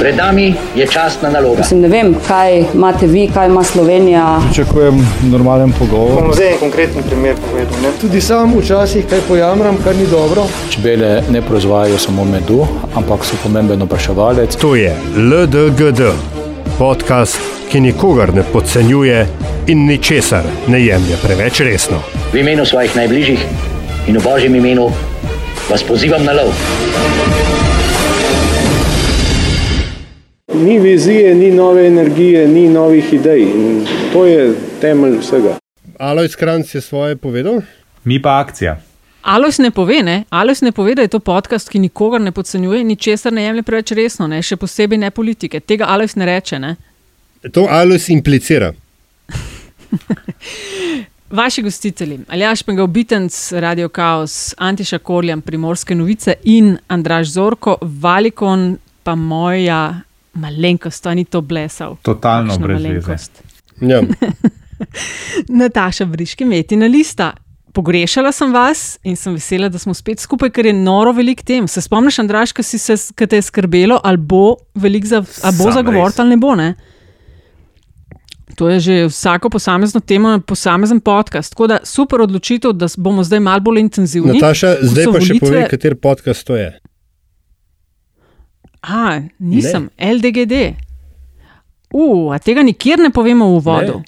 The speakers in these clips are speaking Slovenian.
Pred nami je častna naloga. Mislim, ne vem, kaj imate vi, kaj ima Slovenija. Pričakujem normalen pogovor. Bom zdaj en konkreten primer povedal. Ne? Tudi sam včasih kaj pojamram, kar ni dobro. Čebele ne proizvajajo samo medu, ampak so pomemben opraševalec. To je LDGD, podcast, ki nikogar ne podcenjuje in ničesar ne jemlje preveč resno. V imenu svojih najbližjih in v božjem imenu vas pozivam na lov. Ni vizije, ni nove energije, ni novih idej. In to je temelj vsega. Alojs Kranc je svoje povedal. Mi pa akcija. Alojs ne pove, ne? Alojs ne pove, da je to podcast, ki nikogar ne podcenjuje in ničesar ne jemlje preveč resno, ne? še posebej ne politike. Tega Alojs ne reče. Ne? To Alojs implicira. Vaši gostitelji, Aljaš Pengal Bitenc, Radio Chaos, Antiša Korjan, Primorske novice in Andraš Zorko, Valikon, pa moja malenkost, to ni to blesal. Totalno brez veze. Ja. Nataša Briški, metina lista. Pogrešala sem vas in sem vesela, da smo spet skupaj, ker je noro velik tem. Se spomniš, Andraš, ki si se, ki te je skrbelo, ali bo velik za, ali bo zagovor, ali ne bo, ne? To je že vsako posamezno temo, posamezen podcast. Tako da super odločitev, da bomo zdaj malo bolj intenzivni. Nataša, zdaj pa še volitve- povej, kater podcast to je. A, nisem, ne. LDGD. Uh, a tega nikjer ne povemo v uvodu.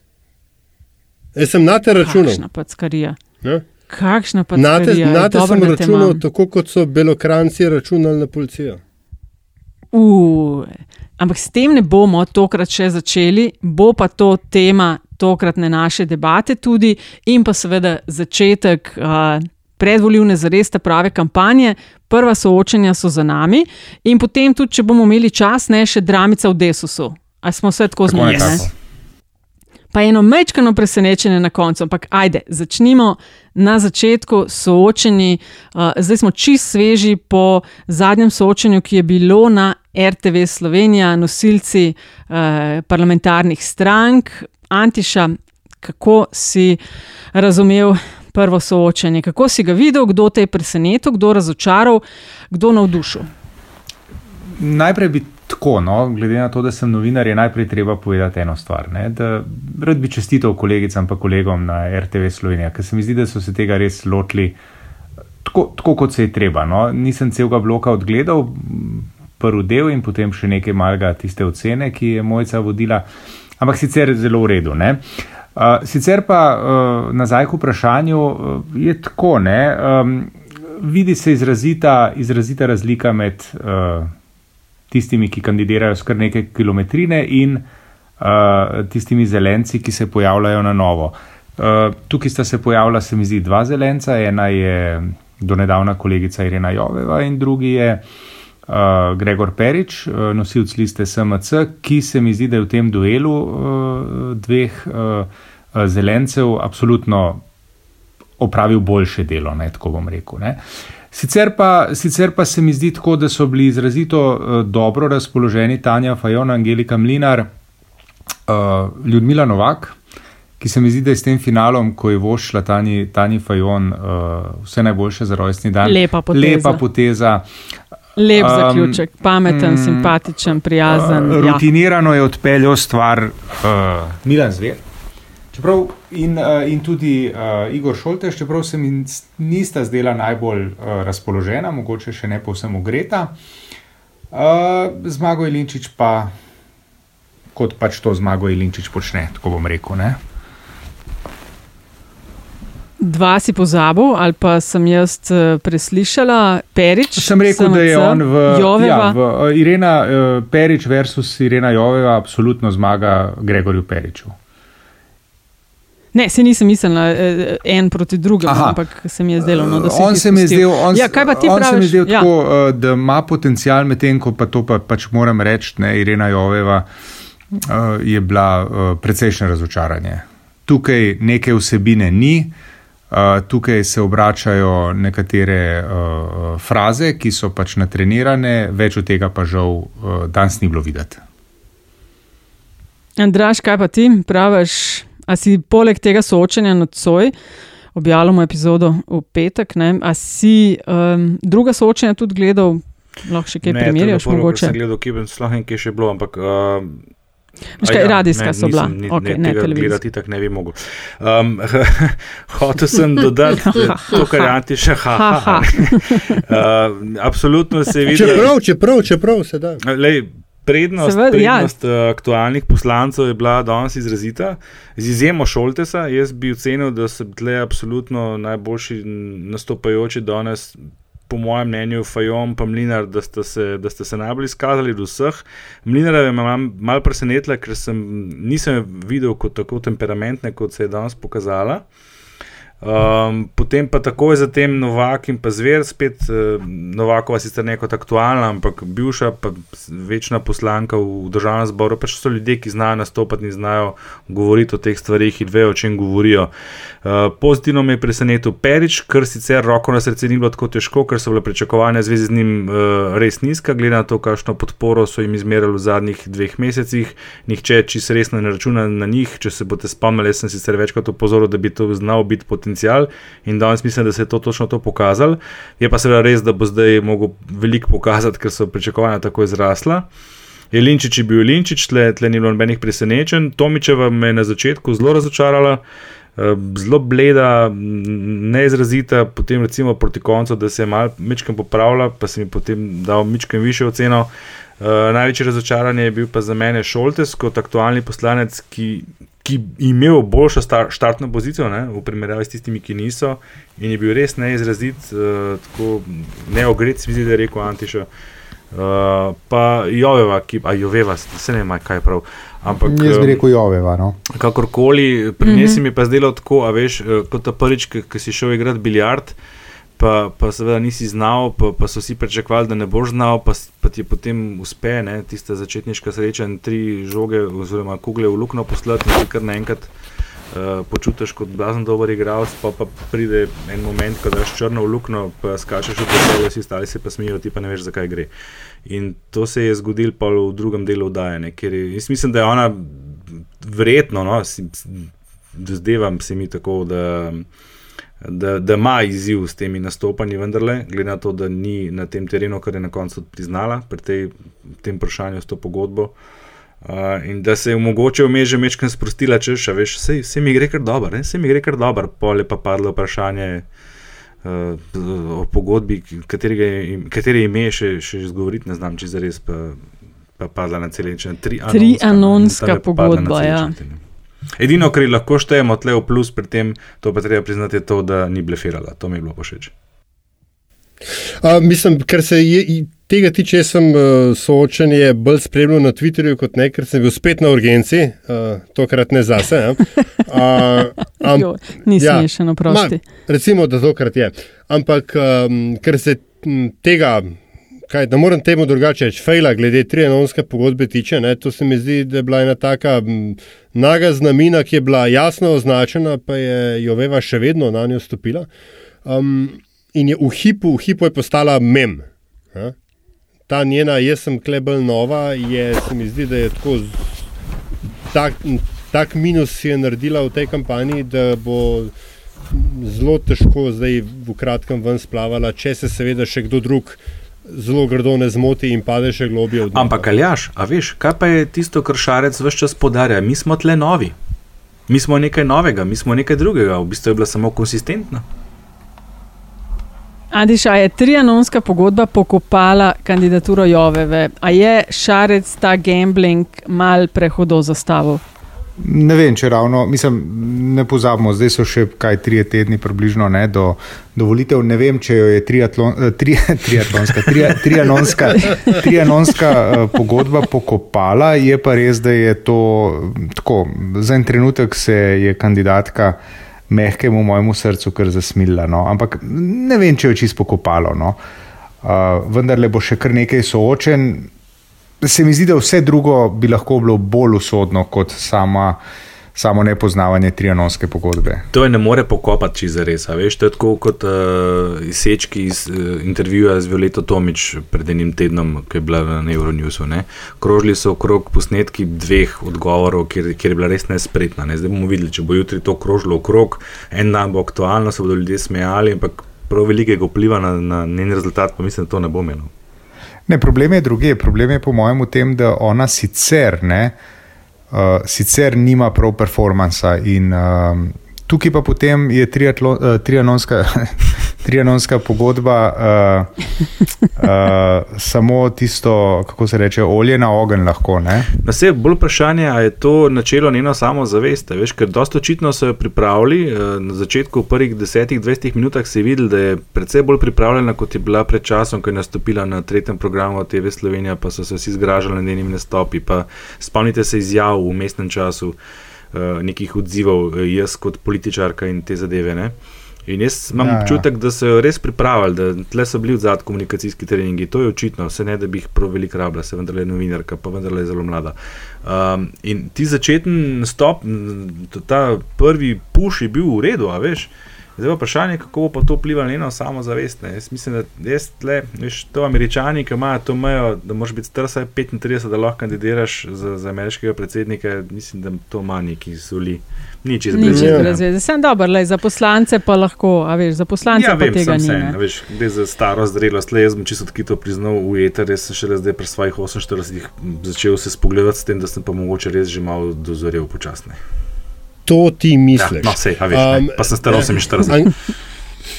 Jaz sem na te računal. Kakšna packarija. Ne? Kakšna Na te, packarija. na te sem računal, tako kot so belokranci računali na policijo. Uh, ampak s tem ne bomo tokrat še začeli, bo pa to tema tokratne naše debate tudi in pa seveda začetek uh, predvoljivne zares te prave kampanje. Prva soočenja so za nami in potem tudi, če bomo imeli čas, ne še dramica v Desusu. A smo vse tako zmogli? nekako. Pa eno mečkano presenečenje na koncu, ampak ajde, začnimo na začetku soočeni. Uh, zdaj smo čist sveži po zadnjem soočenju, ki je bilo na RTV Slovenija, nosilci uh, parlamentarnih strank. Antiša, kako si razumel prvo soočenje, kako si ga videl, kdo te je presenetil, kdo razočaral, kdo navdušil? Najprej bi tako, no, glede na to, da sem novinar, je najprej treba povedati eno stvar. Ne, da rad bi čestital kolegicam in kolegom na RTV Slovenija, ker se mi zdi, da so se tega res lotili tako, tako kot se je treba. No. Nisem celega bloka odgledal, prvi del in potem še nekaj malega tiste ocene, ki je Mojca vodila, ampak sicer zelo v redu. Ne. Uh, sicer pa uh, nazaj k vprašanju uh, je tako, ne, um, vidi se izrazita, izrazita razlika med uh, tistimi, ki kandidirajo s kar nekaj kilometrine in uh, tistimi zelenci, ki se pojavljajo na novo. Uh, tukaj sta se pojavila, se mi zdi, dva zelenca, ena je donedavna kolegica Irena Joveva in drugi je uh, Gregor Perič, uh, nosilc liste SMC, ki se mi zdi, da je v tem duelu uh, dveh uh, uh, zelencev absolutno opravil boljše delo, ne, tako bom rekel. Ne. Sicer pa, sicer pa se mi zdi tako, da so bili izrazito uh, dobro razpoloženi Tanja Fajon, Angelika Mlinar, uh, Ljudmila Novak, ki se mi zdi, da je s tem finalom, ko je vošla Tani, Tani Fajon, uh, vse najboljše za rojstni dan. Lepa poteza. Lepa poteza. Lep Um, zaključek, pameten, mm, simpatičen, prijazen. Uh, ja. rutinirano je odpeljal stvar uh, Milan Zver. Čeprav in, uh, in tudi uh, Igor Šoltež, čeprav se mi nista zdela najbolj uh, razpoložena, mogoče še ne povsem ugreta. Uh, zmago Ilinčič pa, kot pač to zmago Ilinčič počne, tako bom rekel. Ne? Dva si pozabil, ali pa sem jaz eh, preslišala, Perič. Sem rekel, da je on v, Joveva. ja, v uh, Irena uh, Perič versus Irena Joveva, absolutno zmaga Gregorju Periču. Ne, se nisem mislila eh, en proti drugemu, Aha. ampak se mi je zdelo, no, da se on se mi je zdel, on, ja, kaj pa ti on se mi praviš? je zdel ja. tako, da ima potencial, medtem ko pa to pa, pač moram reči, ne, Irena Joveva je bila precejšnje razočaranje. Tukaj neke vsebine ni, tukaj se obračajo nekatere uh, fraze, ki so pač natrenirane, več od tega pa žal uh, danes ni bilo videti. Andraš, kaj pa ti praviš? A si poleg tega soočenja nocoj, objavljamo epizodo v petek, ne? a si um, druga soočenja tudi gledal, Lahko še kaj Ne, to je primerjaš, bilo prvo, kar mogoče. Sem gledal, kje bi sploh en kje še bilo, ampak. Uh, Veš a kaj, radijska so bila. Ni, Okej, ne, ne tega televizijska. gledati tako ne bi mogel. Um, hotel sem dodati eh, to, kar je Anti še ha. ha, ha. uh, absolutno se vidi. Čeprav, čeprav, čeprav se da. Lej, prednost Seveda, ja. prednost ja. aktualnih poslancev je bila danes izrazita. Z izjemo Šoltesa, jaz bi ocenil, da so tle absolutno najboljši nastopajoči danes. Po mojem mnenju, Fajon in Mlinar, da ste, se, da ste se najbolj izkazali od vseh. Mlinar je me mal- malo presenetila, ker sem, nisem videl kot tako temperamentne, kot se je danes pokazala. Um, potem pa takoj zatem Novak in pa Zver, spet uh, Novakova sicer ne kot aktualna, ampak bivša, pa večna poslanka v državnem zboru, pač so ljudje, ki znajo nastopati in znajo govoriti o teh stvarih in vejo, o čem govorijo. Uh, pozitivno me je presenetil Perič, ker sicer roko na srce ni bilo tako težko, ker so bile pričakovanja v zvezi z njim uh, res nizka, glede na to, kakšno podporo so jim izmerili v zadnjih dveh mesecih. Nihče čisto resno ne računa na njih. Če se boste spomnili, sem sicer večkrat opozoril, da bi to znal biti potencial in danes mislim, da se je to točno to pokazalo. Je pa seveda res, da bo zdaj mogel veliko pokazati, ker so pričakovanja tako izrasla. Jelinčič je bil Jelinčič, tle, tle ni bilo nobenih presenečenj. Tomičeva me je na začetku zelo razočarala, eh, zelo bleda, neizrazita, potem recimo proti koncu, da se je malo mečkem popravila, pa sem ji potem dal mečkem više oceno. Uh, največje razočaranje je bil pa za mene Šoltes kot aktualni poslanec, ki, ki je imel boljšo star, štartno pozicijo ne, v primerjavi s tistimi, ki niso, in je bil res neizrazit, uh, tako neogret, se mi zdi, da je rekel Antiša. Uh, pa Joveva, ki, a Joveva, se ne vem, kaj je prav. Ampak, Jaz bi em, rekel Joveva. No. Kakorkoli, pri njej Mhm. se mi je pa zdelo tako, a veš, eh, kot ta prvič, ki si šel igrati biljard, pa, pa seveda nisi znal, pa, pa so si pričakovali, da ne boš znal, pa, pa ti potem uspe, ne, tista začetniška sreča in tri žoge oziroma kugle v luknjo poslati in ti kar naenkrat uh, počutiš kot blazen dober igralec, pa, pa pride en moment, ko daš črno v luknjo, pa skačeš v poselje, vsi ostali se pa smijo, ti pa ne veš, zakaj gre. In to se je zgodilo pa v drugem delu oddajanja, ker je, jaz mislim, da je ona verjetno, no, si, dozdevam se mi tako, da, da, da ima izziv s temi nastopanji, vendarle, glede na to, da ni na tem terenu, kar je na koncu priznala pri tej, tem vprašanju s to pogodbo. Uh, in da se je mogoče vmes že mečkam sprostila, češ, a veš, vse, vse mi gre kar dobro, vse mi gre kar dobro. Pol je pa padlo vprašanje uh, o pogodbi, katerega katere ime še, še izgovoriti, ne znam, če zares pa, pa padla na cel način. Tri Tri anonska, anonska pogodba, ja. ne. Edino, kar lahko štejemo tle v plus pri tem, to pa treba priznati, je to, da ni blefirala. To mi je bilo všeč. A, mislim, ker se je, tega tiče, jaz sem uh, soočenje bolj spremljal na Twitterju kot ne, ker sem bil spet na urgenci, uh, tokrat ne zase. ja. A, Jo, ni smešen, oprosti. ma, Recimo, da tokrat je. Ampak, um, ker se m, tega, kaj, da moram temu drugače reči, fejla glede trianonske pogodbe tiče, ne, to se mi zdi, da je bila ena taka naga znamina, ki je bila jasno označena, pa je Joveva še vedno na njo stopila. Um, in je v hipu, v hipu je postala mem. Ja? Ta njena, jaz sem klebel nova, je, se mi zdi, da je tako tak, tak minus je naredila v tej kampanji, da bo zelo težko zdaj v kratkem ven splavala, če se seveda še kdo drug zelo grdo ne zmoti in pade še globje od Ampak, Aljaš, a veš, kaj pa je tisto, kar šarec vse čas podarja? Mi smo tle novi. Mi smo nekaj novega, mi smo nekaj drugega, v bistvu je bila samo konsistentna. Adiša je trianonska pogodba pokopala kandidaturo Joveve. A je šarec ta gambling mal prehodo zastavil? Ne vem, če ravno, mislim, ne pozabimo, zdaj so še kaj tri tedni približno ne, do, do volitev. Ne vem, če jo je triatlon, eh, tri, triatlonska, tri, trianonska, trianonska eh, pogodba pokopala, je pa res, da je to tako. Za en trenutek se je kandidatka mehkemu mojemu srcu kar zasmilila, no. ampak ne vem, če jo je čisto pokopalo. No. Uh, vendar le bo še kar nekaj soočen, se mi zdi, da vse drugo bi lahko bilo bolj usodno kot sama, samo nepoznavanje trianonske pogodbe. To je ne more pokopati čisto res. a Veš, to je tako kot uh, izsečki iz uh, intervjuja z Violeto Tomič pred enim tednom, ki je bila na Euronewsu. Ne. Krožili so okrog posnetki dveh odgovorov, kjer, kjer je bila res nespretna. Ne. Zdaj bomo videli, če bo jutri to krožilo okrog, en dan bo aktualno, se bodo ljudje smejali, ampak prav velikega vpliva na, na njen rezultat, pa mislim, da to ne bo imelo. Ne, problem je druge. Problem je po mojem v tem, da ona sicer, ne, uh, sicer nima prav performansa in uh, tukaj pa potem je triatlo, uh, trianonska, trianonska pogodba uh, uh, samo tisto, kako se reče, olje na ogenj lahko. Ne? Na vse bolj vprašanje, ali je to načelo njeno samozavest. Veš, ker dosta očitno so jo pripravili. Na začetku, v prvih 10-20 minutah, si videl, da je precej bolj pripravljena, kot je bila pred časom, ko je nastopila na tretjem programu TV Slovenija, pa so se vsi zgražali nad njenimi nastopi. Spomnite se izjav v mestnem času. Uh, nekih odzivov, jaz kot političarka in te zadeve. Ne? In jaz imam ja, ja. občutek, ja. da so jo res pripravili, da tle so bili odzad komunikacijski treningi. To je očitno, vse ne da bi jih prav veliko rabila, se vendar je novinarka, pa vendar je zelo mlada. Um, in ti začetni nastop, ta prvi puš je bil v redu, a veš. Zdaj pa vprašanje, kako bo to vplivalo na njeno samozavest. Ne? Jaz mislim, da jaz tle, veš, to američani, ki imajo to mejo, da moraš biti star 35, da lahko kandidiraš za, za ameriškega predsednika, mislim, da to ima neki soli. Nič izbrezveze. Sem dober, le za poslance pa lahko, a veš, za poslance ja, pa vem, tega ni. Sen, veš, gre za staro zrelost, le jaz bom čisto odkrito priznal v eter, jaz sem šele zdaj pri svojih 48 začel se spogledati s tem, da sem pa mogoče res že malo dozorel počasne to ti misliš. Ja, no, sej, veš, um, pa sem star 48.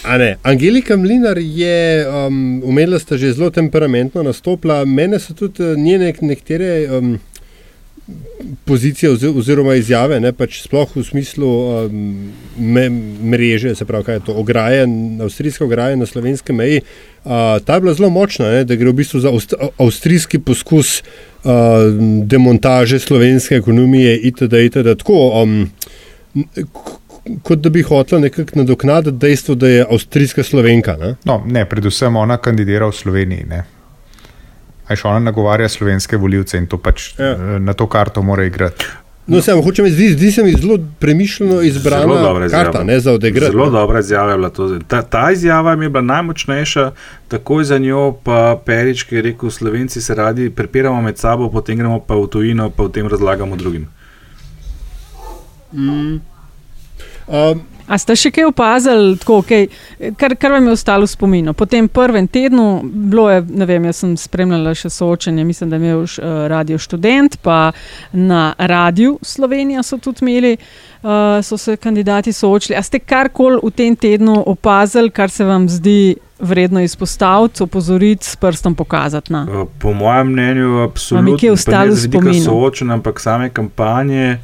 An, Angelika Mlinar je um, umela, sta že zelo temperamentno nastopila, mene so tudi uh, njene nekatere um, pozicije oziroma izjave, ne, pač sploh v smislu um, me, mreže, se pravi, kaj je to, ograje, avstrijska ograja na slovenski meji. Uh, ta je bila zelo močna, ne, da gre v bistvu za avstrijski poskus uh, demontaže slovenske ekonomije itd. itd. Tako, um, kot da bi hotel nekako nadoknaditi dejstvo, da je avstrijska slovenka. Ne? No, ne, predvsem ona kandidira v Sloveniji. Ne? Aj še ona nagovarja slovenske voljivce in to pač ja. Na to karto mora igrati. No, sem, hočem, zdi, zdi se mi zelo premišljeno izbrana karta ne, za odigrati. Zelo dobra izjava je bila to. Ta, ta izjava mi je bila najmočnejša, takoj za njo pa Perič, ki je rekel, Slovenci se radi prepiramo med sabo, potem gremo pa v tujino, pa v tem razlagamo drugim. Mm. Um, A ste še kaj opazili, tako, okay, kar, kar vam je ostalo v spominu? Po tem prvem tednu, bilo je, ne vem, jaz sem spremljala še soočenje, mislim, da je imel uh, radio študent, pa na radiju Slovenija so tudi imeli, uh, so se kandidati soočili. A ste karkoli v tem tednu opazili, kar se vam zdi vredno izpostaviti, opozoriti, s prstom pokazati? Na? Po mojem mnenju, absolutno. Nekaj je ostalo v spominu. Soočen, ampak same kampanje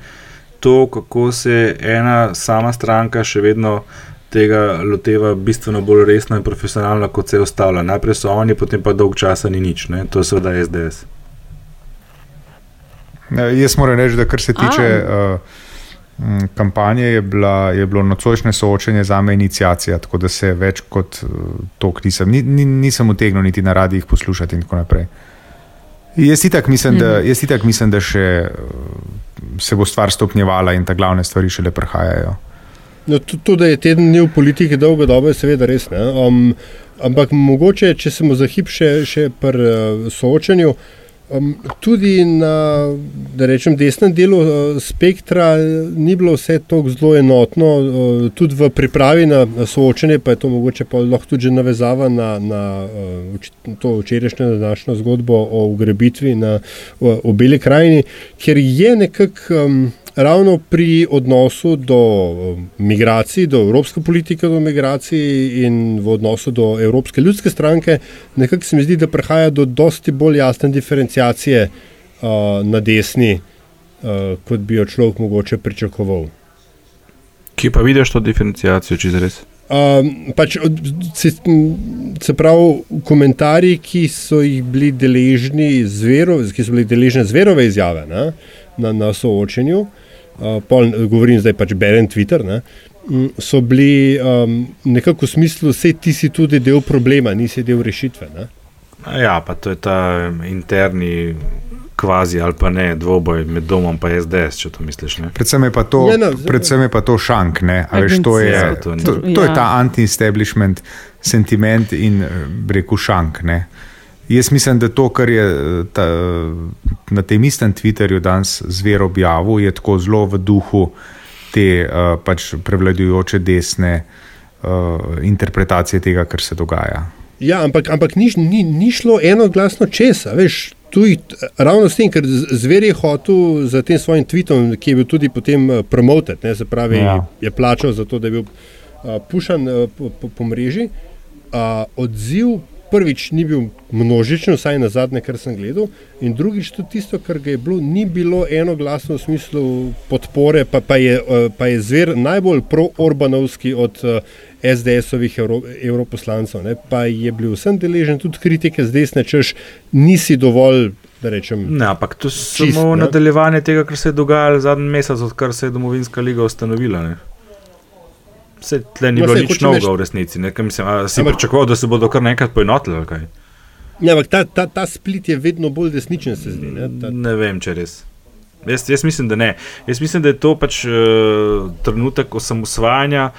to, kako se ena sama stranka še vedno tega loteva bistveno bolj resno in profesionalno, kot se je ostalo. Najprej so oni, potem pa dolg časa ni nič, ne? to je seveda SDS. Ja, jaz moram reči, da kar se tiče uh, kampanje, je, bila, je bilo nocojšnje soočenje za me inicijacija, tako da se več kot uh, to nisem, ni, ni, nisem utegnil niti na radijih poslušati in tako naprej. Jaz itak mislim, mm. da, mhm. jaz itak mislim, da še. Uh, se bo stvar stopnjevala in ta glavne stvari šele prihajajo. No, tudi je teden dni v politiki dolgo dobe, seveda res. Um, ampak mogoče, če smo za hip še, še pri uh, soočanju, um, tudi na rečem, desnem delu uh, spektra ni bilo vse tako zelo enotno, uh, tudi v pripravi na, soočanje, pa je to mogoče lahko tudi navezava na, na to včerajšnjo današnjo zgodbo o ugrebitvi na o, o Beli krajini, ker je nekako. Um, ravno pri odnosu do um, migracij, do evropske politike do migracij in v odnosu do Evropske ljudske stranke, nekako se mi zdi, da prihaja do dosti bolj jasne diferencijacije uh, na desni, uh, kot bi jo človek mogoče pričakoval. Kje pa vidiš to diferencijacijo, če je res? Um, pač, se, se pravi, komentarji, ki so jih bili deležni zvero, ki so bili deležni zverove izjave ne, na, na soočenju, uh, pol, govorim zdaj pač berem Twitter, ne, so bili um, nekako v smislu, da ti si tudi del problema, nisi del rešitve. Ne. Ja, pa to je ta interni. Kvazi ali pa ne, dvoboj med domom in SDS, če to misliš. Ne? Predvsem je pa to, ja, no, predvsem je pa to šank, veš, to, je, to, to, to je ta ja. anti-establishment sentiment in breku šank. Ne? Jaz mislim, da to, kar je eh, ta, na tem istem Twitterju danes zver objavil, je tako zelo v duhu te uh, pač prevladujoče desne uh, interpretacije tega, kar se dogaja. Ja, ampak, ampak ni, ni, ni šlo enoglasno česa. Veš, tuj, ravno s tem, ker zver je hotel za tem svojim tvitom, ki je bil tudi potem eh, promoted, ne, se pravi, ja. je plačal za to, da je bil uh, pušan uh, po, po, po mreži. Uh, odziv prvič ni bil množičen, vsaj na zadnje, kar sem gledal, in drugič tudi tisto, kar ga je bilo, ni bilo enoglasno v smislu podpore, pa, pa, je, uh, pa je zver najbolj pro-orbanovski od uh, SDS-ovih evro, evroposlancev, ne, pa je bil vsem deležen tudi kritike z desne, češ nisi dovolj. Rečem, ne, ampak to je samo ne? nadaljevanje tega, kar se je dogajalo zadnji mesec, odkar se je Domovinska liga ustanovila. Ne? Vse tle ni no, bilo nič novega v resnici. Ne, mislim, si ampak, pričakoval, da se bodo kar nekaj poenotili? Ja, ampak ta, ta, ta split je vedno bolj desničen, se zdi. Ne, ta... ne vem, če res. Jaz, jaz mislim, da ne. Jaz mislim, da je to pač uh, trenutek osamosvajanja.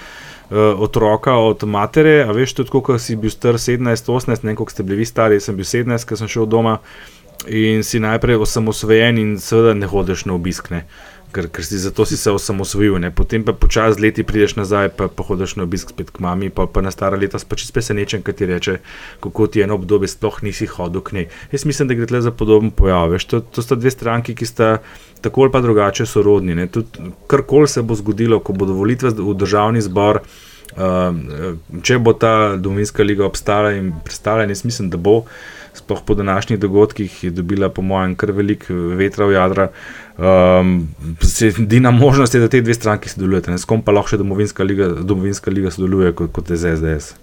Uh, otroka od matere, a veš, tudi ko si bil star 17-18, ne koliko ste bili stari, sem bil 17, ko sem šel doma in si najprej osamosvojen in seveda ne hodiš na obisk. Ne. Uh, ker, ker si zato si se osamosvojil, ne? potem pa počasi z leti prideš nazaj, pa, pa hodiš na obisk spet k mami, pa, pa na stara leta spet presenečen, kaj ti reče, kako ti eno obdobje sploh nisi hodil k njej. Jaz mislim, da gre tle za podoben pojav. To, to sta dve stranki, ki sta tako ali pa drugače sorodni. Karkoli se bo zgodilo, ko bodo volitve v državni zbor. Uh, če bo ta domovinska liga obstala in prestala, jaz mislim, da bo, sploh po današnjih dogodkih, je dobila, po mojem, kar velik vetra v jadra. Um, Edina možnost je, da te dve stranki sodelujete, s kom pa lahko še domovinska liga, domovinska liga sodeluje kot, kot SDS.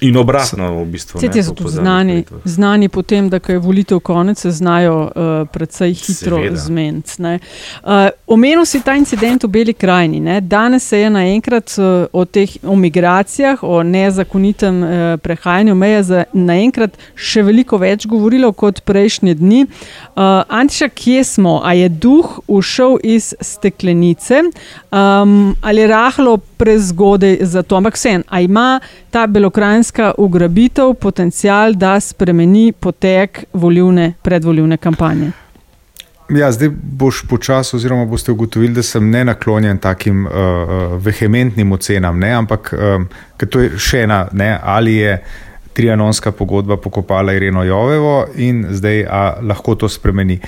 In obratno, v bistvu. Ti so tudi znani, znani po tem, da je volitev konec, se znajo uh, precej hitro zmeniti. Uh, omenil si ta incident v Beli krajini. Ne? Danes se je naenkrat uh, o teh o migracijah, o nezakonitem uh, prehajanju meje, naenkrat še veliko več govorilo kot prejšnje dni. Uh, Antiša, kje smo? A je duh ušel iz steklenice um, ali rahlo prezgodaj za to? Ampak vseeno, a ima ta belokrajinska dejanska ugrabitev potencial, da spremeni potek volivne, predvoljivne kampanje? Ja, zdaj boš počasi, oziroma boste ugotovili, da sem ne naklonjen takim uh, vehementnim ocenam, ne? ampak um, to je še ena, ne? ali je trianonska pogodba pokopala Ireno Jovevo in zdaj lahko to spremeni.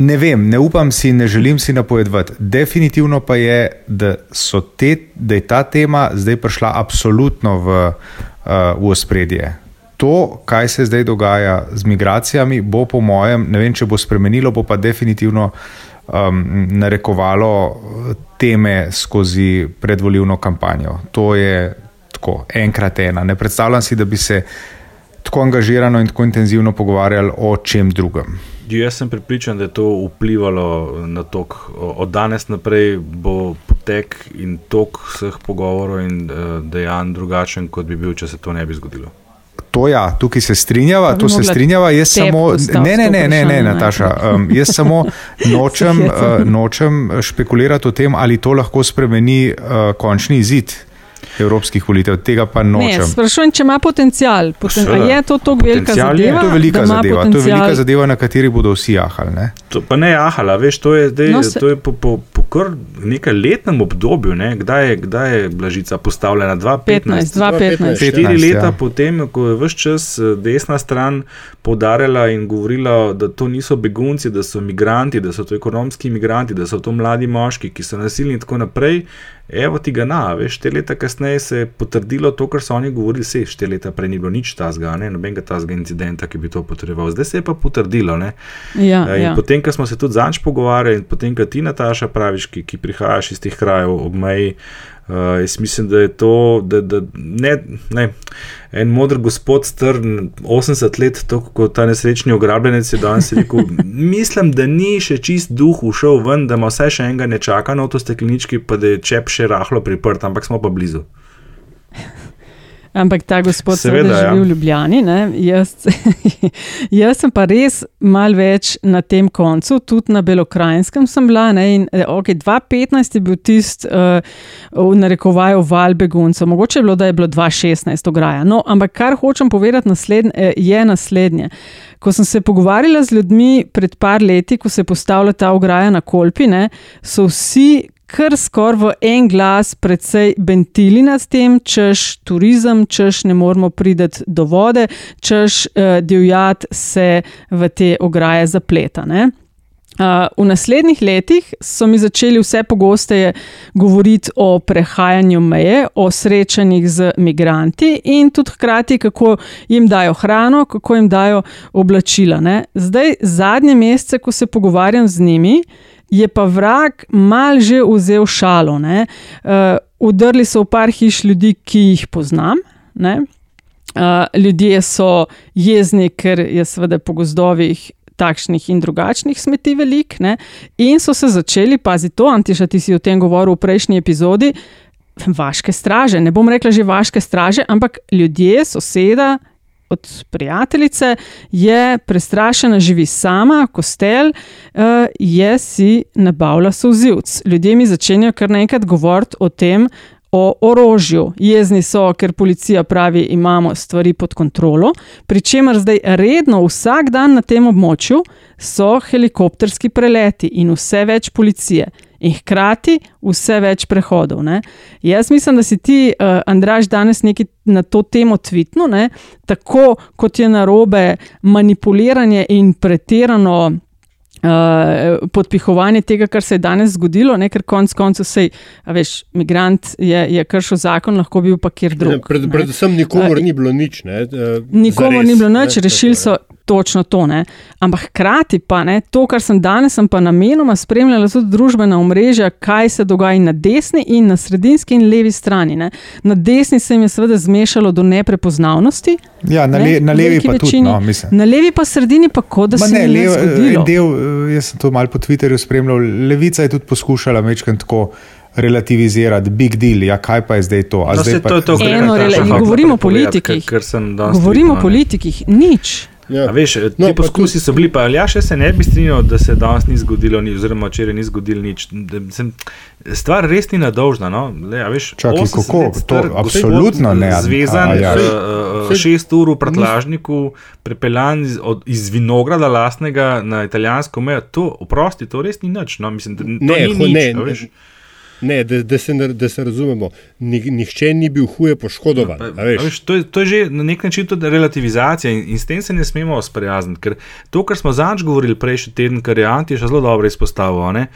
Ne vem, ne upam si, ne želim si napovedovati. Definitivno pa je, da, te, da je ta tema zdaj prišla absolutno v, v ospredje. To, kaj se zdaj dogaja z migracijami, bo po mojem, ne vem, če bo spremenilo, bo pa definitivno um, narekovalo teme skozi predvoljivno kampanjo. To je tako, enkrat ena. Ne predstavljam si, da bi se tako angažirano in tako intenzivno pogovarjali o čem drugem. Jaz sem pripričan, da je to vplivalo na tok. Od danes naprej bo potek in tok vseh pogovorov in uh, dejanj drugačen, kot bi bil, če se to ne bi zgodilo. To ja, tukaj se strinjava, tu se strinjava. Jaz samo, ne, ne, ne, ne, ne, Nataša. Um, jaz samo nočem, uh, nočem špekulirati o tem, ali to lahko spremeni uh, končni izid evropskih volitev, tega pa nočem. Sprašujem, če ima potencial. Poten, je to tako velika zadeva? Je to velika zadeva, to je velika zadeva, na kateri bodo vsi jahali. Ne? To, pa ne jahali, veš, to je, dej, no, se... to je po, po, po kar nekaj letnem obdobju, ne? kdaj, je, kdaj je Blažica postavljena? 2015. Štiri leta ja. potem, ko je vse čas eh, desna stran podarjala in govorila, da to niso begunci, da so imigranti, da so to ekonomski imigranti, da so to mladi moški, ki so nasilni in tako naprej. Evo ti ga na, veš, štiri leta kasneje se je potrdilo to, kar so oni govorili, se štiri leta prej ni bilo nič tazga, ne, nobenega tazga incidenta, ki bi to potreboval. Zdaj se je pa potrdilo. Ja, in ja. potem, ko smo se tudi zanč pogovarjali, in potem, ko ti, Nataša, praviš, ki, ki prihajaš iz teh krajev ob meji. Uh, jaz mislim, da je to, da, da ne, ne, en modr gospod, strn 80 let, tako kot ta nesrečni ograbljenec, je danes rekel: Mislim, da ni še čist duh ušel ven, da ima vse še enega ne čaka na to steklenički, pa da je čep še rahlo priprt, ampak smo pa blizu. Ampak ta gospod seveda ja. živi v Ljubljani. Jaz, jaz sem pa res mal več na tem koncu, tudi na Belokrajinskem sem bila. Ne, in, eh, okay, 2015 je bil tisti, uh, v narekovaju, val beguncev, mogoče je bilo, da je bilo 2016 ograja. No, ampak kar hočem povedati naslednje, eh, je naslednje. Ko sem se pogovarjala z ljudmi pred par leti, ko se je postavila ta ograja na Kolpi, ne, so vsi kar skoraj v en glas, precej bentili nad tem, češ turizem, češ ne moramo priti do vode, češ uh, divjad se v te ograje zapleta. Ne? Uh, v naslednjih letih so mi začeli vse pogosteje govoriti o prehajanju meje, o srečanjih z migranti in tudi hkrati, kako jim dajo hrano, kako jim dajo oblačila. Ne? Zdaj, zadnje mesece, ko se pogovarjam z njimi, je pa vrag mal že vzel šalo. Uh, udrli so v par hiš ljudi, ki jih poznam. Uh, ljudje so jezni, ker je seveda po gozdovih takšnih in drugačnih smeti velik. Ne? In so se začeli, pazi to, Antiša, ti si o tem govoril v prejšnji epizodi, vaške straže. Ne bom rekla že vaške straže, ampak ljudje, soseda. Od prijateljice je prestrašena, živi sama, kostel, uh, je si nabavila sozivc. Ljudje mi začenjajo kar naenkrat govoriti o tem, o orožju. Jezni so, ker policija pravi, imamo stvari pod kontrolo, pri čemer zdaj redno vsak dan na tem območju so helikopterski preleti in vse več policije. In hkrati vse več prehodov. Ne? Jaz mislim, da si ti, uh, Andraš, danes nekaj na to temo tvitno, ne? tako kot je narobe manipuliranje in pretirano Uh, podpihovanje tega, kar se je danes zgodilo, ne, ker konec koncev se je, migrant je, je kršil zakon, lahko bil pa kjer drug. Pred, predvsem nikomor uh, ni bilo nič. Ne, uh, nikomor ni bilo nič, rešili so točno to. Ne. Ampak hkrati pa ne, to, kar sem danes, sem pa namenoma spremljala tudi družbena omrežja, kaj se dogaja na desni in na sredinski in levi strani. Ne. Na desni se jim je seveda zmešalo do neprepoznavnosti. Ja, na, le, na levi pa večini, tudi. No, na levi pa sredini pa kot da Ma se ne, lev, je del, jaz sem to malo po Twitterju spremljal, levica je tudi poskušala mečkati tako relativizirati, big deal, ja, kaj pa je zdaj to? No, zdaj pa, to, to eno, rele, govorimo o politikih. Govorimo o politikih, nič. Ja. Veš, no, ti poskusi so bili, pa ja, še se ne bi strinjal, da se danes ni zgodilo, ni, oziroma včeraj ni zgodilo nič. Sem, stvar res ni nadolžna. No? Le, veš, Čakaj, kako? To je absolutno ne. Zvezan, a, ja. uh, šest ur v prtlažniku, prepeljan iz, od, iz vinograda lastnega na italijansko mejo, to, oprosti, to res ni nič. No? Mislim, to ne, ni nič, ne, ne. Ne, da, da, se, da se razumemo, nihče ni bil huje poškodovan. No, pa, veš, to, je, to je že na nek način tudi relativizacija in, in s tem se ne smemo sprijazniti. Ker to, kar smo zadnjič govorili prejšnji teden, kar je Anti še zelo dobro izpostavil, ne,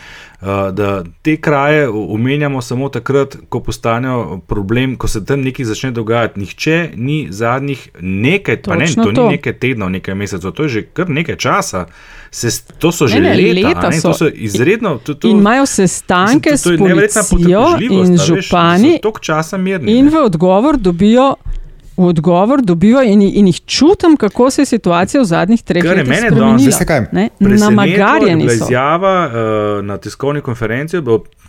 da te kraje omenjamo samo takrat, ko postanejo problem, ko se tam nekaj začne dogajati. Nihče ni zadnjih nekaj, pa ne, to, to ni nekaj tednov, nekaj mesecev, to je že kar nekaj časa. Se, to so že ne, ne, leta, leta ne, so. to so izredno. To, to, in imajo sestanke s policijo in župani, in v odgovor dobijo. V odgovor dobijo in, in jih čutim, kako se je situacija v zadnjih treh letih spremenila. Namagarjeni so. Izjava uh, na tiskovni konferenci,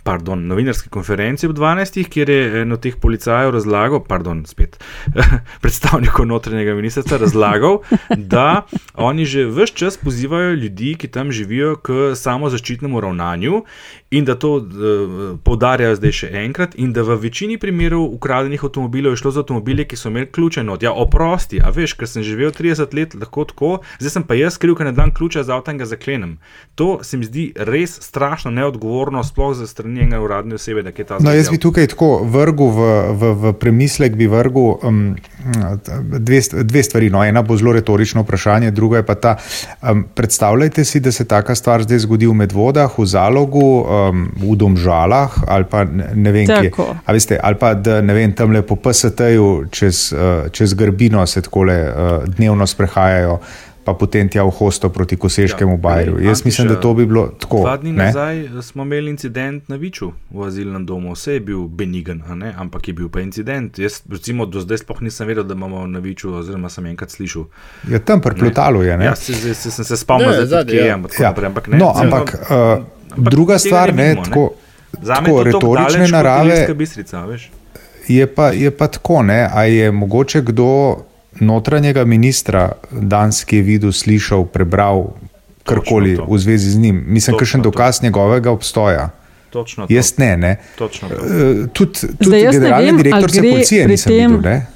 pardon, novinarski konferenci ob 12. kjer je eno teh policajev razlagal, pardon, spet predstavnikov notranjega ministrstva razlagal, da oni že vse čas pozivajo ljudi, ki tam živijo, k samozaščitnemu ravnanju in da to uh, poudarjajo zdaj še enkrat, in da v večini primerov ukradenih avtomobilov je šlo za avtomobile, ki so imeli ključe not. Ja, oprosti, a veš, ker sem živel 30 let lahko tako, zdaj sem pa jaz kriv, ker ne dam ključa za avto in ga zaklenem. To se mi zdi res strašno neodgovorno, sploh za strani njega uradne osebe, da je ta zgodba. No, jaz bi tukaj tako vrgel v, v, v premislek, bi vrgel um, dve, dve stvari. No, ena bo zelo retorično vprašanje, druga je pa ta. Um, predstavljajte si, da se taka stvar zdaj zgodi v Medvodah, v Zalogu, um, v Domžalah ali pa ne, ne vem kje. Veste, ali pa da ne vem, tam le po PST-ju čez, uh, čez Grbino se tako le uh, dnevno sprehajajo pa potem tja v hosto proti Koseškemu ja, Bajru. Jaz Antiša, mislim, da to bi bilo tako. Dva dni ne? nazaj smo imeli incident na Viču v azilnem domu. Vse je bil benigen, ampak je bil pa incident. Jaz recimo do zdaj sploh nisem vedel, da imamo na Viču, oziroma sem enkrat slišal. Ja, tam prplutalo je. Ja, se, se, se, sem se spomnil, da je ja. ampak, ja. ampak ne. No, ampak, uh, ampak druga stvar, ne, vidimo, tako, tako retorične narave. Bistrica, je, pa, je pa tako, ne, a je mogoče kdo notranjega ministra danes, ki je videl, slišal, prebral karkoli v zvezi z njim. Mislim, da je še dokaz njegovega obstoja. Točno jaz to. ne. ne. Uh, tudi tudi generalni vem, direktor za policijo nisem tem... videl. Ne?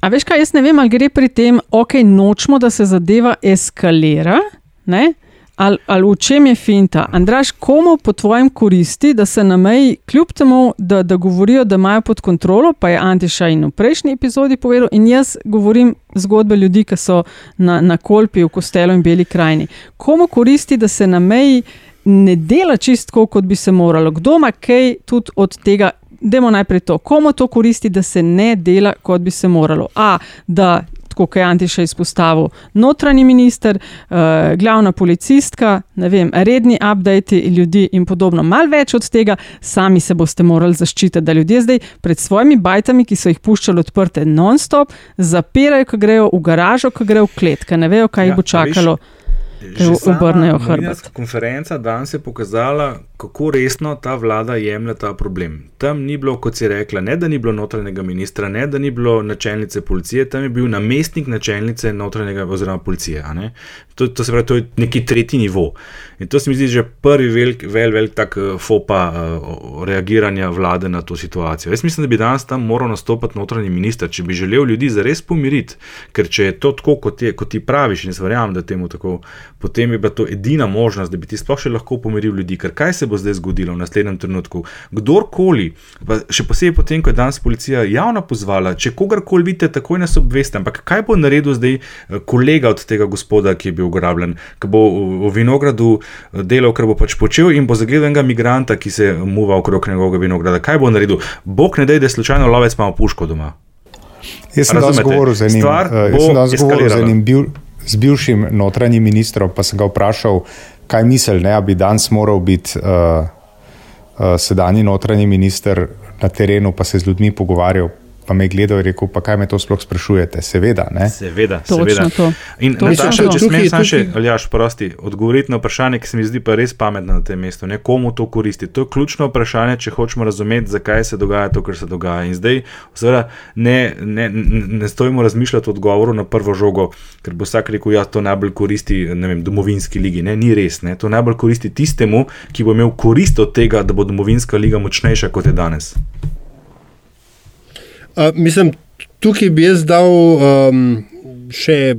A veš kaj, jaz ne vem, ali gre pri tem, ok, nočemo, da se zadeva eskalira, ne? Ali, ali v čem je finta? Andraš, komu po tvojem koristi, da se na meji, kljub temu, da, da govorijo, da imajo pod kontrolo, pa je Antiša in v prejšnji epizodi povedal, in jaz govorim zgodbe ljudi, ki so na, na Kolpi, v Kostelu in Beli krajini. Komu koristi, da se na meji ne dela čistko, kot bi se moralo? Kdo ima kaj tudi od tega? Demo najprej to, komu to koristi, da se ne dela, kot bi se moralo. A, da kot je Antiša izpostavil, notranji minister, uh, glavna policistka, vem, redni updati ljudi in podobno. Mal več od tega, sami se boste morali zaščititi, da ljudje zdaj pred svojimi bajtami, ki so jih puščali odprte non-stop, zapirajo, ko grejo v garažo, ko grejo v klet, ker ne vejo, kaj ja, jih bo čakalo. Viš, obrnejo hrbet. Konferenca danes je pokazala, kako resno ta vlada jemlje ta problem. Tam ni bilo, kot si rekla, ne da ni bilo notranjega ministra, ne da ni bilo načelnice policije, tam je bil namestnik načelnice notranjega oziroma policije. To, to se pravi, to je neki tretji nivo. In to se mi zdi že prvi velik, velik, velik tak eh, fopa uh, reagiranja vlade na to situacijo. Jaz mislim, da bi danes tam moral nastopiti notranji minister, če bi želel ljudi zares pomiriti, ker če je to tako, kot, je, kot ti praviš, in jaz verjamem, da temu tako potem je bila to edina možnost, da bi ti sploh še lahko pomiril ljudi. Ker kaj se bo zdaj zgodilo v naslednjem trenutku? Kdorkoli, še posebej potem, ko je danes policija javno pozvala, če kogarkoli vidite, takoj nas obveste. Ampak kaj bo naredil zdaj eh, kolega od tega gospoda, ki je bil ugrabljen, ki bo v vinogradu eh, delal, kar bo pač počel in bo zagledal enega migranta, ki se muva okrog njegovega vinograda. Kaj bo naredil? Bog ne da, da je slučajno lovec ima puško doma. Jaz sem danes govoril z enim, uh, jaz sem danes govoril z enim bil, z bivšim notranjim ministrom, pa sem ga vprašal, kaj misli, da bi danes moral biti uh, uh, sedanji notranji minister na terenu, pa se z ljudmi pogovarjal pa me je gledal in rekel, pa kaj me to sploh sprašujete? Seveda, ne? Seveda, seveda. To. In Nataša, če smem samo še, Aljaš, prosti, odgovoriti na vprašanje, ki se mi zdi pa res pametno na tem mestu, ne komu to koristi. To je ključno vprašanje, če hočemo razumeti, zakaj se dogaja to, kar se dogaja. In zdaj, seveda, ne, ne, ne stojimo razmišljati o odgovoru na prvo žogo, ker bo vsak rekel, ja, to najbolj koristi, ne vem, domovinski ligi. Ne, ni res, ne, to najbolj koristi tistemu, ki bo imel korist od tega, da bo domovinska liga močnejša kot je danes mislim, tukaj bi jaz dal um, še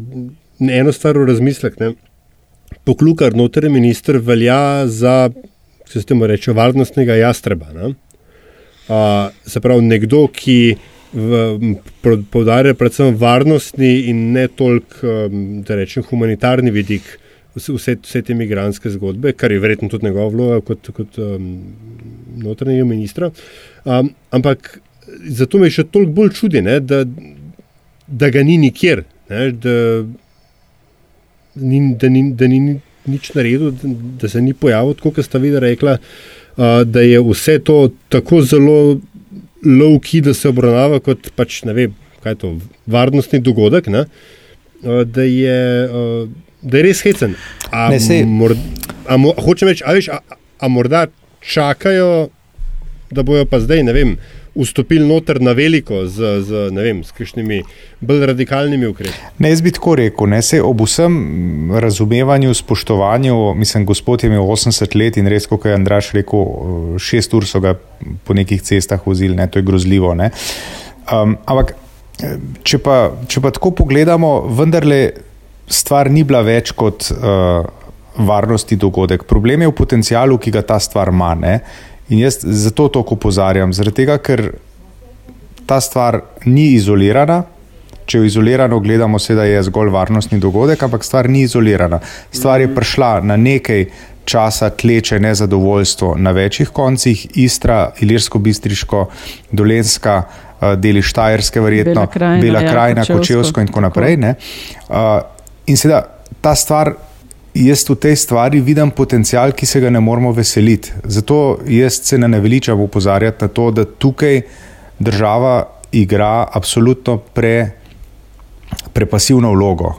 eno stvar v razmislek. Ne. Poklukar, notranji minister, velja za, se temu reče, varnostnega jastreba. Uh, se pravi, nekdo, ki poudarja predvsem varnostni in ne toliko, um, da rečem, humanitarni vidik vse, vse te imigranske zgodbe, kar je verjetno tudi njegova vloga kot, kot um, notranjega ministra. Um, ampak zato me še toliko bolj čudi, ne, da, da ga ni nikjer, ne, da, ni, da, ni, da ni nič naredil, da, da se ni pojavil, kot sta videla, rekla, uh, da je vse to tako zelo lovki, da se obravnava kot pač, ne vem, kaj je to, varnostni dogodek. Ne, uh, da, je, uh, da je res hecen. Hočem reči, a, veš, a, a morda čakajo, da bojo pa zdaj, ne vem vstopili noter na veliko z, z, vem, z kakšnimi bolj radikalnimi ukrepi. Ne, jaz bi tako rekel, ne se ob vsem razumevanju, spoštovanju, mislim, gospod je imel 80 let in res, kot je Andraš rekel, šest ur so ga po nekih cestah vozili, ne, to je grozljivo. Um, ampak, če pa, če pa tako pogledamo, vendarle stvar ni bila več kot. Uh, Varnosti dogodek. Problem je v potencialu, ki ga ta stvar ima. In jaz zato to opozarjam, zaradi tega, ker ta stvar ni izolirana. Če jo izolirano gledamo, se da je zgolj varnostni dogodek, ampak stvar ni izolirana. Stvar je prišla na nekaj časa, tleče nezadovoljstvo na večjih koncih, Istra, Ilirsko-Bistriško, Dolenska, eh, deli Štajerske, verjetno Bela krajina, Bela ja, krajina ja, Kočevsko in tako naprej. Uh, in seveda ta stvar jaz v tej stvari vidim potencial, ki se ga ne moramo veseliti. Zato jaz se ne naveličam upozarjati na to, da tukaj država igra absolutno pre, prepasivno vlogo.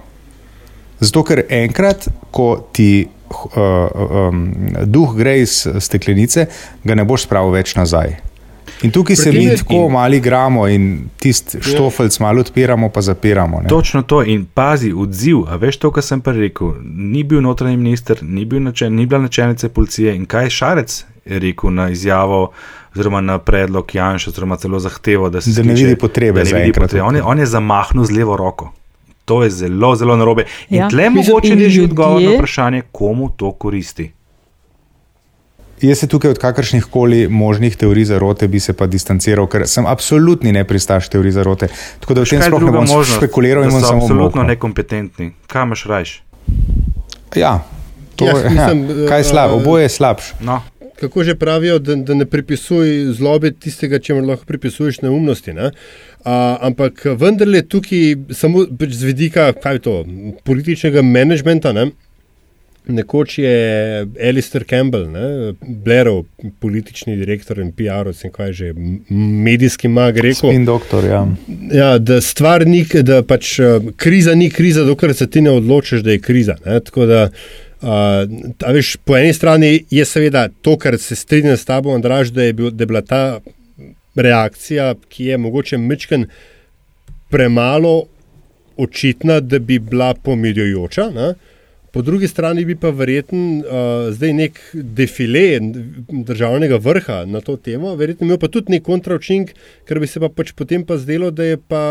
Zato, ker enkrat, ko ti uh, um, duh gre iz steklenice, ga ne boš spravil več nazaj. In tukaj se mi tako malo igramo in tisti ja. štofelc malo odpiramo, pa zapiramo. Ne? Točno to in pazi, odziv. A veš to, kar sem prej rekel? Ni bil notranji minister, ni, bil načel, ni bila načelnica policije in kaj je Šarec rekel na izjavo. Oziroma na predlog Janša, oziroma celo zahtevo, da se da ne vidi potrebe za enkrat. On, on je zamahnil z levo roko. To je zelo, zelo narobe. In Ja. tle mogoče in je že odgovor na vprašanje, komu to koristi. Jaz se tukaj od kakršnih koli možnih teorij zarote bi se pa distanciral, ker sem absolutni nepristaš teorij zarote. Tako da v tem sploh ne bom možnost, špekuliral in bom samo absolutno nekompetentni. Kaj imaš rajš? Ja, to Ja, je. mislim, Ja, kaj je slabo? eh, Oboje je slabše. No. Kako že pravijo, da, da ne pripisuj zlobe tistega, čemu lahko pripisuješ neumnosti. Ne? A, ampak vendarle tukaj samo pač z vidika to, političnega menedžmenta. Ne? Nekoč je Alistair Campbell, ne, Blairov politični direktor in PR-ovec in kaj že medijski mag rekel. Spin doktor, ja. Ja, da stvar ni, da pač eh, kriza ni kriza, dokler se ti ne odločiš, da je kriza. Ne? Tako da, uh, veš, po eni strani je seveda to, kar se strinjam s tabo, Andraž, da je, bil, da je bila ta reakcija, ki je mogoče mečken premalo očitna, da bi bila pomirjujoča. Ne? Po drugi strani bi pa verjeten uh, zdaj nek defile državnega vrha na to temo, verjetno imel pa tudi nek kontraučink, ker bi se pa pač potem pa zdelo, da je pa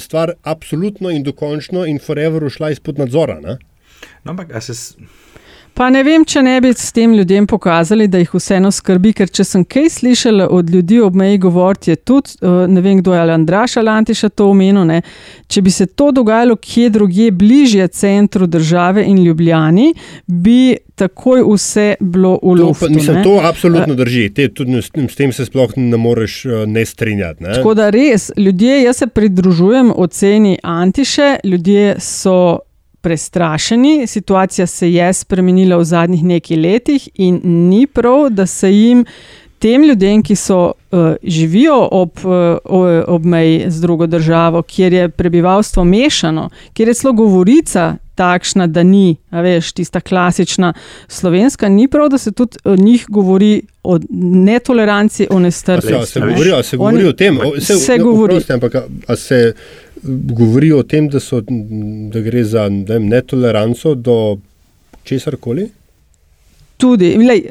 stvar absolutno in dokončno in forever ušla izpod nadzora. No, ampak, a se, Pa ne vem, če ne bi s tem ljudem pokazali, da jih vseeno skrbi, ker če sem kaj slišala od ljudi ob meji govoriti, je tudi, eh, ne vem kdo je ali Andraš ali Antiša to omenil, ne, če bi se to dogajalo kje drugje, bližje centru države in Ljubljani, bi takoj vse bilo v To, luftu. pa, mislim, ne. to absolutno drži, Te, tudi, s, tem se sploh ne moreš uh, ne strinjati. Ne? Tako da res, ljudje, jaz se pridružujem oceni Antiše, ljudje so prestrašeni, situacija se je spremenila v zadnjih nekaj letih in ni prav, da se jim. Tem ljudem, ki so, uh, živijo ob, uh, ob meji z drugo državo, kjer je prebivalstvo mešano, kjer je celo govorica takšna, da ni, veš, tista klasična slovenska, ni prav, da se tudi o njih govori o netoleranci, o se, nestrpnosti. se ne. govori, se govori Oni- o tem, o, se, se govori. oprosti, ampak a se govori o tem, da, so, da gre za ne vem, netoleranco do česar koli? Tudi, lej,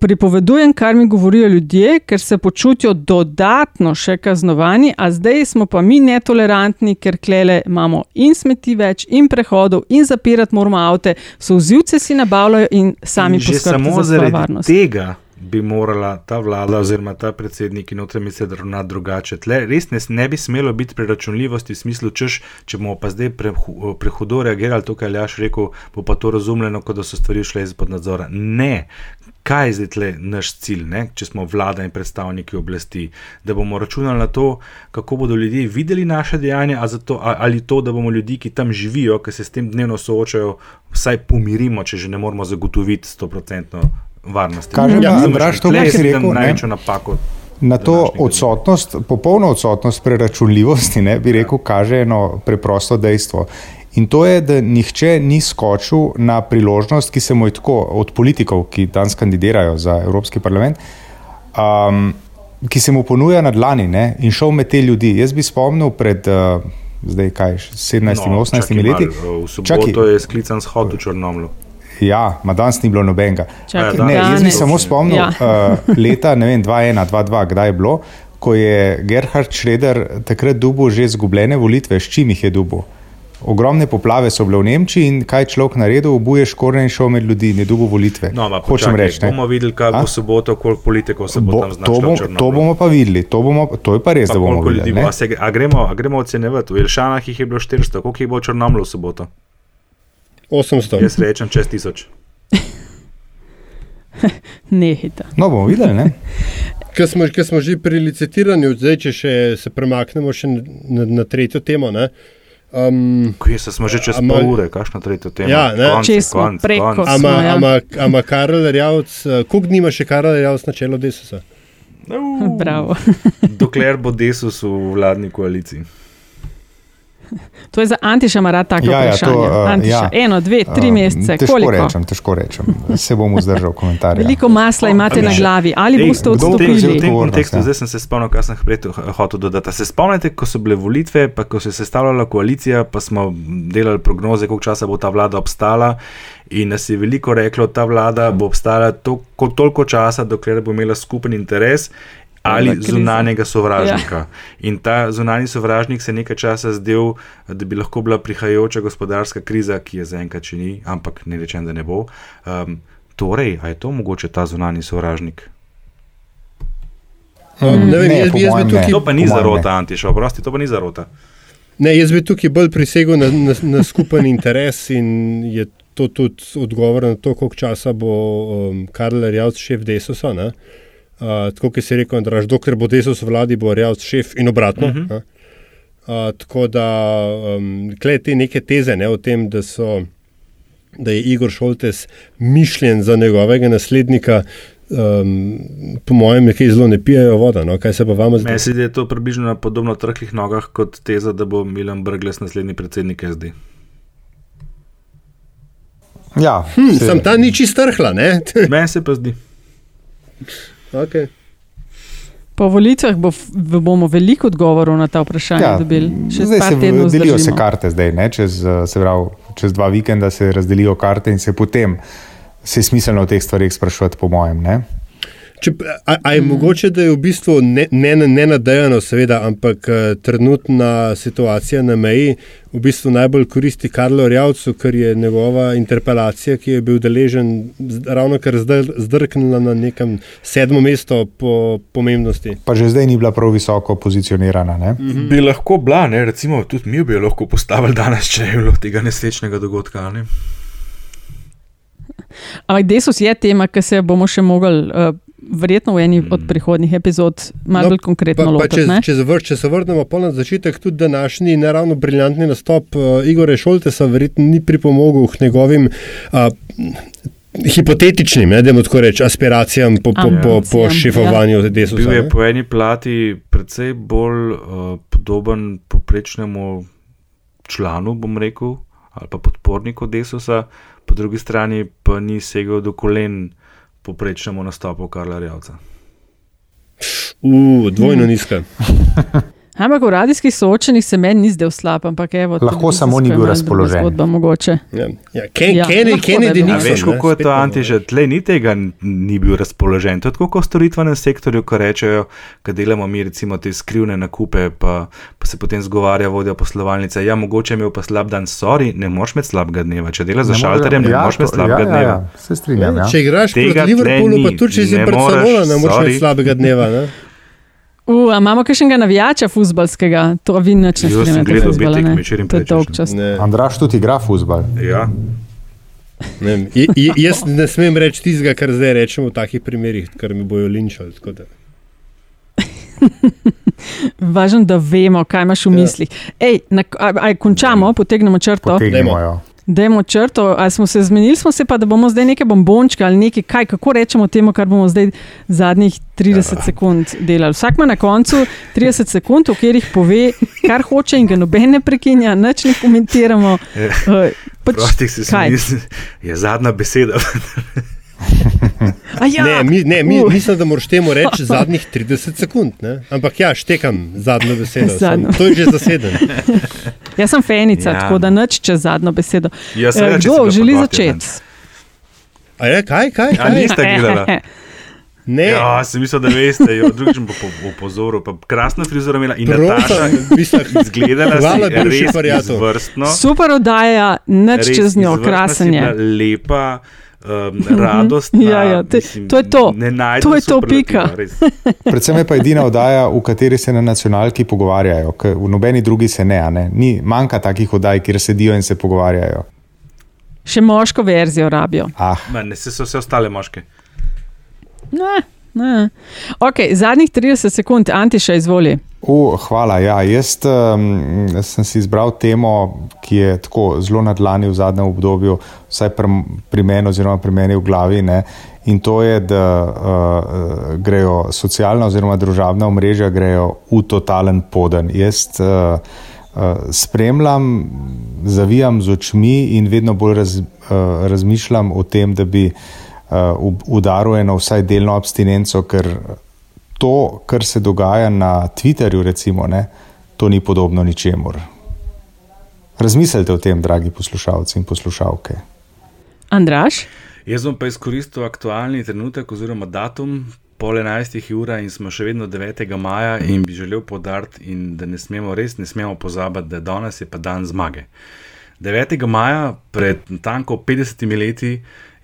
pripovedujem, kar mi govorijo ljudje, ker se počutijo dodatno še kaznovani, a zdaj smo pa mi netolerantni, ker klele imamo in smeti več, in prehodov, in zapirati moramo avte, so vzivce si nabavljajo in sami in poskrbijo samo za svojo varnost. tega bi morala ta vlada oziroma ta predsednik in notranji minister ravnati drugače. Tle res ne, ne bi smelo biti preračunljivosti v smislu, češ, če bomo pa zdaj prehu, prehudo reagirali, to, kar je Aljaš rekel, bo pa to razumljeno, kot da so stvari šle izpod nadzora. Ne. Kaj je zdaj tle naš cilj, ne? če smo vlada in predstavniki oblasti, da bomo računali na to, kako bodo ljudje videli naše dejanja, zato, ali to, da bomo ljudi, ki tam živijo, ki se s tem dnevno soočajo, vsaj pomirimo, če že ne moremo zagotoviti 100% varnosti. Kaže pa, Razumeš, Andraž, to, kar si rekel, ne. največjo napako. Na to odsotnost, popolno odsotnost preračunljivosti, ne, bi rekel, kaže eno preprosto dejstvo. In to je, da nihče ni skočil na priložnost, ki se mu je tako od politikov, ki danes kandidirajo za Evropski parlament, um, ki se mu ponuja na dlani ne, in šel med te ljudi. Jaz bi spomnil pred uh, zdaj kaj, 17-18 čakaj leti. malo, V soboto je sklican shod v Črnomlu. Ja, ma danes ni bilo nobenega. Čakaj, Ne, jaz bi samo spomnil, Ja. uh, leta ne vem, 2-1, 2-2, kdaj je bilo, ko je Gerhard Schroeder takrat dubil že izgubljene volitve, s čim jih je dubil. Ogromne poplave so bile v Nemčiji in kaj človek naredil, obuje škorne in šel med ljudi, ne dubo volitve. No, ampak Hočem počakaj, reči. ne. bomo videli, kaj bo soboto, koliko politikov se bo, Bo, tam to, znašlo bom, v Črnomlu. to bomo pa videli, to, bomo, to je pa res, Pa da bomo videli. bo. ne. A, se, a, gremo, a gremo ocenjevati, v Jelšanah jih je bilo 400, koliko jih bo v Črnomlu v soboto? 800. Jaz rečem čez tisoč. Nehita. No, bomo videli. Ne? Ker smo, smo že pri licitiranju, zdaj, če še se premaknemo še na, na tretjo temo. Ne, um, Kje se smo že čez ama- pol ure, kakšno tretjo temo? Ja, ne. Konc, Če smo konc, preko konc. Ama, smo, ja. ama, ama Karel Rjavc, eh, koliko dni ima še Karel Rjavc na čelu Desusa? Bravo. Dokler bo Desus v vladni koaliciji. To je za Antiša mara tako Ja, ja, vprašanje. to, uh, Antiša, ja. eno, dve, tri Uh, mesece, Težko koliko? rečem, težko rečem. Se bom vzdržal komentarja. Veliko masla imate na glavi, ali Ej, boste odstopili? V tem kontekstu, ja. zdaj sem se spomnil, kaj sem prej ho- hotel dodati. Se spomnite, ko so bile volitve, pa ko se je sestavljala koalicija, pa smo delali prognoze, koliko časa bo ta vlada obstala. In nas je veliko reklo, da ta vlada bo obstala to, ko, toliko časa, dokler bo imela skupen interes. Ali zunanjega sovražnika. Ja. In ta zunanji sovražnik se je nekaj časa zdel, da bi lahko bila prihajajoča gospodarska kriza, ki je zaenkrat še ni, ampak ne rečem, da ne bo. Um, torej, a je to mogoče ta zunanji sovražnik? Um, ne vem, Ne, jaz, bi- jaz bi tukaj To pa ni zarota. Antiša, oprosti, to pa ni zarota. Ne, jaz bi tukaj bolj prisegel na, na, na skupen interes in je to tudi odgovor na to, koliko časa bo um, Karl Rjavc šef Desosa. Ne? Uh, tako kot si rekel, Andraž, dokler bo Desos v vladi, bo Rjavc šef in obratno. Uh -huh. uh, tako da um, klej te neke teze ne, o tem, da, so, da je Igor Šoltes mišljen za njegovega naslednika. Um, po mojem, nekaj zelo ne pijejo voda. No? Kaj se pa vam zdi? Zdi, da je to približno na podobno trhlih nogah kot teza, da bo Milan Brgles naslednji predsednik SD. Ja, Hm, se- sam ta ni čist trhla, ne? Meni se pa zdi. Okay. Po volitvah bo, bomo veliko odgovorov na ta vprašanja ja, dobili. Še zdaj se delijo se zdržimo. karte, zdaj, ne, čez, eh, se pravi, čez dva vikenda se razdelijo karte in se potem se smiselno o teh stvarih sprašovati, po mojem. Ne? Če, a, a je mm. mogoče, da je v bistvu ne, ne, ne nadejano, seveda, ampak uh, trenutna situacija na meji v bistvu najbolj koristi Karlu Rjavcu, ker je njegova interpelacija, ki je bil deležen, ravno kar zdaj zdrknila na nekem sedmo mesto po pomembnosti. Pa že zdaj ni bila prav visoko pozicionirana. Ne? Mm. Bi lahko bila, ne? recimo tudi mi bi jo lahko postavili danes, če je bilo tega nesrečnega dogodka. Ne? Ampak Desus je tema, ki se bomo še mogli, uh, verjetno v eni od prihodnjih epizod, malo no, bolj konkretno pa, pa lotiti. če, če, zavr, če se vrnemo na začetek, tudi današnji ne ravno briljantni nastop uh, Igorja Šoltesa verjetno ni pripomogel k njegovim uh, hipotetičnim, ne, da tako rečem, aspiracijam po, po, po, po šefovanju ja. Bil Desusa. je po eni plati precej bolj uh, podoben poprečnemu članu, bom rekel, ali pa podporniku Desusa, po drugi strani pa ni segel do kolen poprečnemu nastopu Karla Rjavca. Uh, dvojno nizka. Ampak v radijskih soočenjih se meni ni zdel slab, ampak evo, Lahko samo ni bil razpoložen. Zgodba, mogoče. Ja. Ja, Ken, Ja, ja, Kennedy, Kennedy ne bi. A Nixon. veš, ne, kako je to antiže? Tle ni tega ni bil razpoložen. To je tako kot v storitvenem sektorju, ko rečejo, da delamo mi recimo te skrivne nakupe, pa, pa se potem zgovarja vodja poslovalnice. Ja, mogoče je imel pa slab dan, sorry, ne moreš imeti slabega dneva. Če delaš za Ne šalterjem, ne ja, moreš imeti slabega ja, ja, dneva. ja, se strinjam. Ja. Če igraš Tega proti Liverpoolu, ni. pa tudi če si Ne Barcelona, moreš, ne moreš imeti slabega dneva. Ne? Uh, a imamo kakšnega navijača futbalskega, to vi nič ne Jaz sem spremljate. gledal fuzbala, obe ne? tekmi včeraj in To je dolg čas. Ne. Andraš tudi igra futbal. Ja. Ne, jaz ne smem reči tistega, kar zdaj rečemo v takih primerih, ker mi bojo linčali. tako da. Važno, da vemo, kaj imaš v Ja. mislih. Ej, na, aj, aj, končamo, potegnemo črto. Potegnemo. Dajmo črto, ali smo se zmenili, smo se pa, da bomo zdaj neke bombončke ali nekaj, kaj, kako rečemo temu, kar bomo zdaj zadnjih 30 sekund delali. Vsak ima na koncu 30 sekund, v katerih pove, kar hoče in ga noben ne prekinja, nič ne komentiramo. Uh, pač, Prostih se kaj? smisli, je zadnja beseda. A ja, Ne, mi, ne mi, mislim, da moraš temu reči zadnjih 30 sekund. Ne? Ampak ja, štekam zadnjo besedo. Zadnjo. Sem, to je že zaseden. Jaz sem fenica, Ja. tako da nič čez zadnjo besedo. Ja, Eh, seveda, če si Kdo želi začeti? A je, kaj, kaj? A kaj? niste gledala? Ne, Ja, sem mislil, da veste, jo, drugič bom po, po, opozoril. Pa krasno frizuro imela in Nataša, mislim, izgledala hvala, si bivši res izvrstno. Super oddaja, nič res čez njo, krasen je. Lepa, um, radostna. Ja, ja, te- mislim, to je to. Ne najdem To je to, pika. Predvsem je pa edina oddaja, v kateri se na nacionalki pogovarjajo, ker v nobeni drugi se ne. a ne. Ni, manjka takih oddaj, kjer sedijo in se pogovarjajo. Še moško verzijo rabijo. Ah, Ma, Ne, se so vse ostale moške. Ne, ne. Okay, zadnjih 30 sekund, Antiša, izvoli. Uh, hvala. Ja. Jaz um, sem si izbral temo, ki je tako zelo na dlani v zadnjem obdobju, vsaj pri, pri meni, oziroma pri meni v glavi. Ne. In to je, da uh, grejo socialna oziroma družabna omrežja v totalen poden. Jaz uh, uh, spremljam, zavijam z očmi in vedno bolj raz, uh, razmišljam o tem, da bi uh, udaril eno vsaj delno abstinenco, ker to, kar se dogaja na Twitterju, recimo, ne, to ni podobno ničemur. Razmislite o tem, dragi poslušalci in poslušalke. Andraš? Jaz bom pa izkoristil aktualni trenutek oziroma datum. pol enajstih ura in smo še vedno 9. maja in bi želel podariti, da ne smemo res ne smemo pozabiti, da danes je pa dan zmage. 9. maja pred tanko 50 leti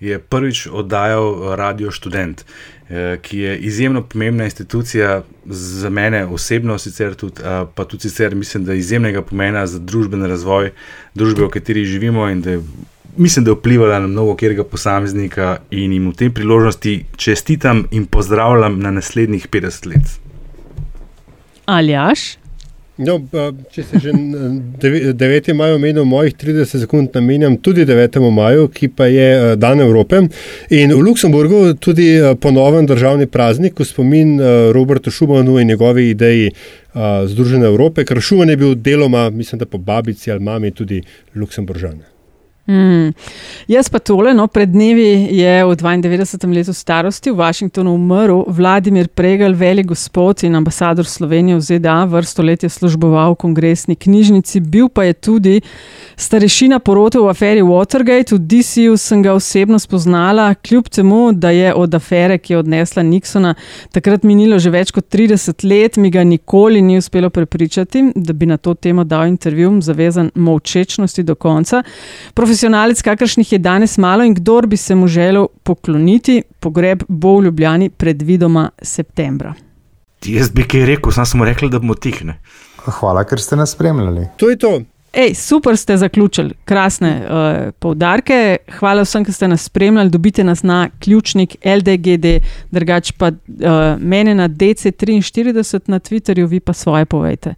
je prvič oddajal Radio Student, eh, ki je izjemno pomembna institucija za mene osebno, sicer tudi, eh, pa tudi sicer mislim, da je izjemnega pomena za družbeni razvoj družbe, v kateri živimo in da je. Mislim, da je vplivala na mnogo kjerega posameznika in jim v tej priložnosti čestitam in pozdravljam na naslednjih 50 let. Aljaš? No, če se že 9. maja omenil, mojih 30 sekund namenjam tudi 9. maju, ki pa je dan Evrope. In v Luksemburgu tudi ponoven državni praznik, v spomin Robertu Šumanu in njegovi ideji Združene Evrope, ker Šuman je bil deloma, mislim, da po babici ali mami tudi Luksemburžane. Mm. Jaz pa tole, no, pred dnevi je v 92. letu starosti v Washingtonu umrl Vladimir Pregel, velik gospod in ambasador Slovenije v ZDA, vrsto let je služboval v kongresni knjižnici, bil pa je tudi starešina porote v aferi Watergate. V DC-ju sem ga osebno spoznala, kljub temu, da je od afere, ki je odnesla Nixona, takrat minilo že več kot 30 let, mi ga nikoli ni uspelo prepričati, da bi na to temo dal intervju, zavezan molčečnosti do konca. Profesionalec, kakršnih je danes malo in kdor bi se mu želel pokloniti, pogreb bo v Ljubljani predvidoma septembra. Jaz bi kaj rekel, sam sem rekel, da bomo tihne. Hvala, ker ste nas spremljali. To je to. Ej, super ste zaključili, krasne uh, poudarke. Hvala vsem, ki ste nas spremljali. Dobite nas na ključnik LDGD, drugače pa uh, mene na DC43 na Twitterju, vi pa svoje povejte.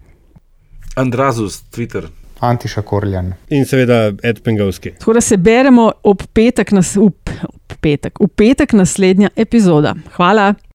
Andrazus, Twitter. Antiša Korljan. In seveda Ed Pengovski. Tako da se beremo ob petek, nas, up, ob petek, v petek naslednja epizoda. Hvala.